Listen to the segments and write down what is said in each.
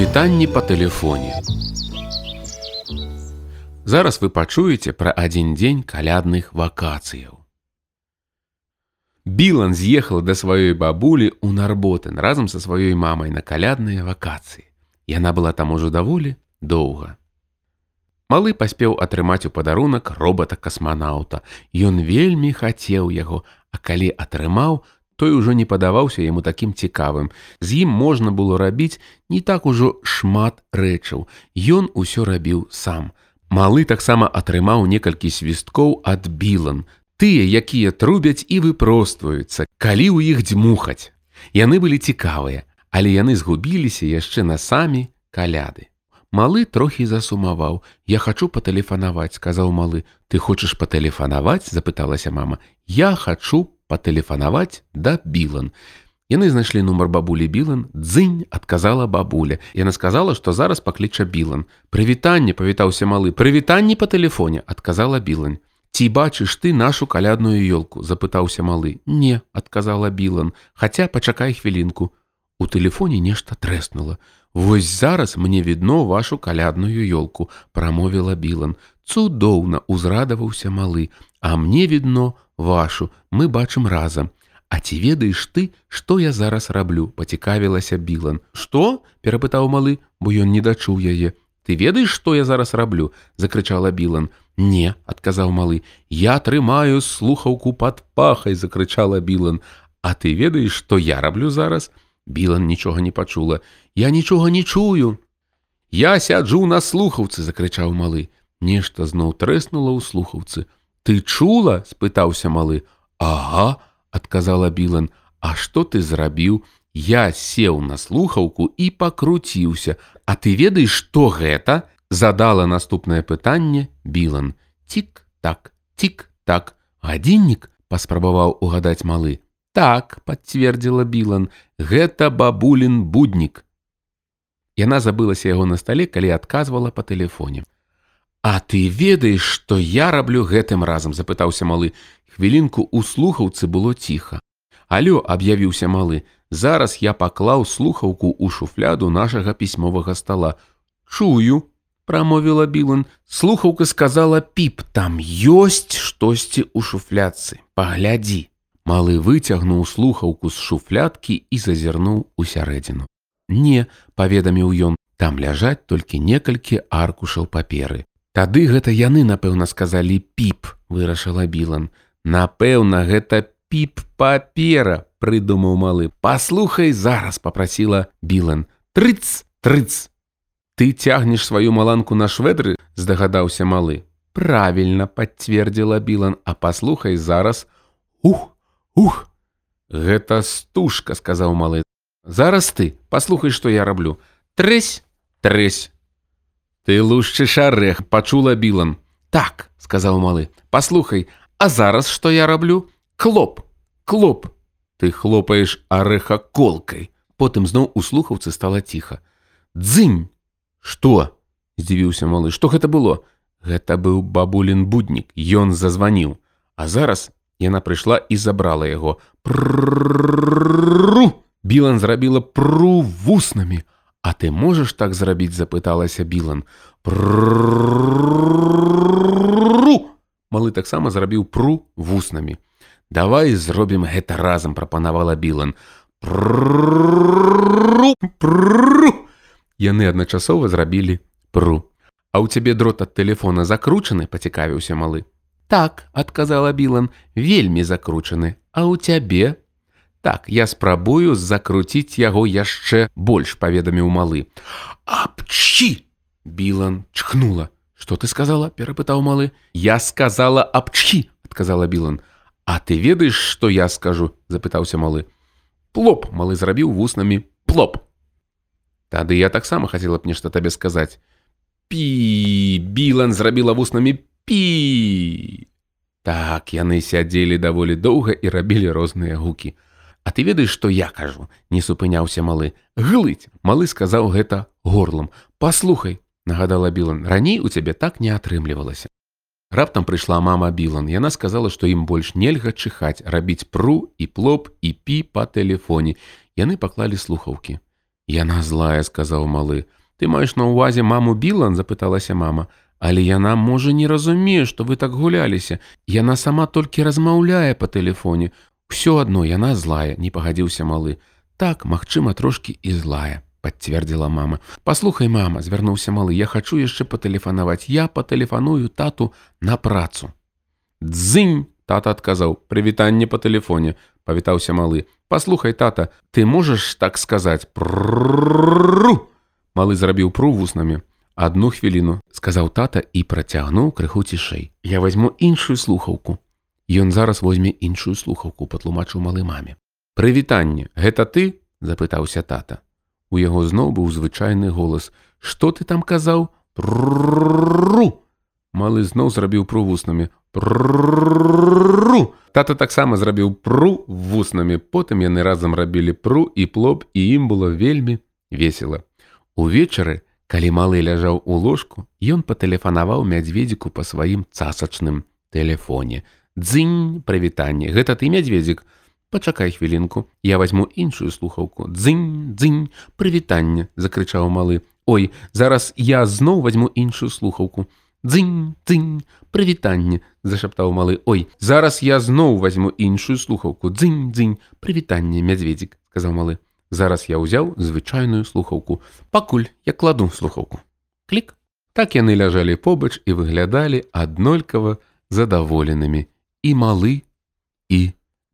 Прывітанні па тэлефоне. Зараз вы пачуеце пра адзін дзень калядных вакацыяў. Білан з'ехала да сваёй бабулі ў Нарботен разам са сваёй мамай на калядныя вакацыі. Яна была там ужо даволі доўга. Малы паспеў атрымаць у падарунак робата-касманаўта. Ён вельмі хацеў яго, а калі атрымаў, той ужо не падаваўся яму такім цікавым. З ім можна было рабіць не так ужо шмат рэчаў. Ён усё рабіў сам. Малы таксама атрымаў некалькі свісткоў ад білан, тыя, якія трубяць і выпростваюцца, калі ў іх дзьмухаць. Яны былі цікавыя, але яны згубіліся яшчэ на самі каляды. Малы трохі засумаваў: « Я хачу патэлефанаваць, сказаў малы, ты хочаш патэлефанаваць, запыталася мама. Я хачу патэлефанаваць да білан. Яны знайшлі нумар бабулі білан, дзынь адказала бабуля. Яна сказала, што зараз пакліча білан. Прывітанне павітаўся малы, прывітанні па тэлефоне, адказала білань. Ці бачыш ты нашу калядную ёлку, запытаўся малы. Не, адказала білан, хаця пачакай хвілінку. У тэлефоне нешта трэснула. Вось зараз мне відно вашу калядную ёлку, прамовіла білан. Цудоўна узрадаваўся малы, а мне відно вашу, мы бачым разам. А ці ведаеш ты, што я зараз раблю, пацікавілася білан. Што? перапытаў малы, бо ён не дачуў яе. Ты ведаеш, што я зараз раблю, закрычала білан. Не, адказаў малы, я трымаю слухаўку пад пахай, закрычала білан. А ты ведаеш, што я раблю зараз? Білан нічога не пачула. Я нічога не чую. Я сяджу на слухаўцы, закрычаў малы. Нешта зноў трэснула ў слухаўцы. Ты чула? спытаўся малы. Ага, адказала білан а что ты зрабіў? Я сеў на слухаўку і пакруціўся. А ты ведаеш что гэта задала наступнае пытанне білан тик так тик так гадзіннік паспрабаваў угадаць малы. Так подцвердзіла білан гэта бабулін буднік Яна забылася яго на стале калі адказвала по тэлефоне А ты ведаеш што я раблю гэтым разам запытаўся малы Хвілінку ў слухаўцы было ціха. Алё аб'явіўся малы. Зараз я паклаў слухаўку ў шуфляду нашага пісьмовага стола. Чую, прамовіла Білан. Слухаўка сказала піп, там ёсць штосьці ў шуфляцы. Паглядзі. Малы выцягнуў слухаўку з шуфляткі і зазірнуў у сярэдзіну. Не, паведаміў ён, там ляжаць толькі некалькі аркушаў паперы. Тады гэта яны, напэўна, сказалі піп, вырашыла Білан. Напэўна, гэта піп папера, прыдумаў малы. Паслухай зараз попрасіла Білан. Трыц, трыц. Ты цягнеш сваю маланку на шведры, здагадаўся малы. Правільна пацвердзіла Білан, а паслухай зараз. Ух, ух. Гэта стужка, сказаў малы. Зараз ты, паслухай, што я раблю. Трэсь, трэсь. Ты лушчыш арэх, пачула Білан. Так, сказаў малы. Паслухай, А зараз што я раблю? Клоп, клоп. Ты хлопаеш арэха колкай. Потым зноў у слухаўцы стала ціха. Дзынь! Што? здзівіўся малы, што гэта было? Гэта быў бабулін буднік, Ён зазваніў. А зараз яна прыйшла і забрала яго. Пру! Білан зрабіла пру вуснамі. А ты можаш так зрабіць, запыталася Білан. Пру! Малы таксама зрабіў пру вуснамі. Давай зробім гэта разам прапанавала Білан. Яны адначасова зрабілі пру. А ў цябе дрот ад тэлефона закручаны, пацікавіўся малы. Так, адказала Білан, вельмі закручаны, А ў цябе? Так, я спрабую закруціць яго яшчэ больш паведаміў малы. Апчі! Білан чхнула. Что ты сказала? перапытаў малы. Я сказала абчхі отказала білан. А ты ведаеш что я скажу? запытаўся малы. Плоп! малы зрабіў вуснамі плоп. Тады я таксама хацела б нешта табе сказаць. Пі білан зрабіла вуснамі пі. Так яны сядзелі даволі доўга і рабілі розныя гукі А ты ведаеш што я кажу не супыняўся малы глыць малы сказаў гэта горлам паслухай нагадала Білан, раней у цябе так не атрымлівалася. Раптам прыйшла мама Білан. Яна сказала, што ім больш нельга чыхаць, рабіць пру і плоп і пі па тэлефоне. Яны паклалі слухаўкі. Яна злая, сказаў малы. Ты маеш на ўвазе маму Білан, запыталася мама. Але яна можа не разумее, што вы так гуляліся. Яна сама толькі размаўляе па тэлефоне. Усё адно яна злая, не пагадзіўся малы. Так, магчыма, трошкі і злая, пацвердзіла мама. Паслухай, мама, звярнуўся малы, я хачу яшчэ патэлефанаваць. Я патэлефаную тату на працу. Дзынь, тата адказаў, прывітанне па тэлефоне, павітаўся малы. Паслухай, тата, ты можаш так сказаць пру. Малы зрабіў пру вуснамі. Адну хвіліну, сказаў тата і працягнуў крыху цішэй. Я возьму іншую слухаўку. Ён зараз возьме іншую слухаўку, патлумачыў малы маме. Прывітанне, гэта ты? запытаўся тата. У яго зноў быў звычайны голас. Што ты там казаў? Пру. Малы зноў зрабіў пру вуснамі. Пру. Тата таксама зрабіў пру вуснамі. Потым яны разам рабілі пру і плоп, і ім было вельмі весела. Увечары, калі малы ляжаў у ложку, ён патэлефанаваў мядзведзіку па сваім цасачным тэлефоне. Дзынь, прывітанне, гэта ты мядзведзік. Пачакай хвілінку, я возьму іншую слухаўку. Дзынь, дзынь, прывітанне, закрычаў малы. Ой, зараз я зноў возьму іншую слухаўку. Дзынь, дзынь, прывітанне, зашаптаў малы. Ой, зараз я зноў возьму іншую слухаўку. Дзынь, дзынь, прывітанне, мядзведзік, сказаў малы. Зараз я ўзяў звычайную слухаўку. Пакуль я кладу слухаўку. Клік. Так яны ляжалі побач і выглядалі аднолькава задаволенымі і малы і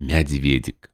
мядзведзік.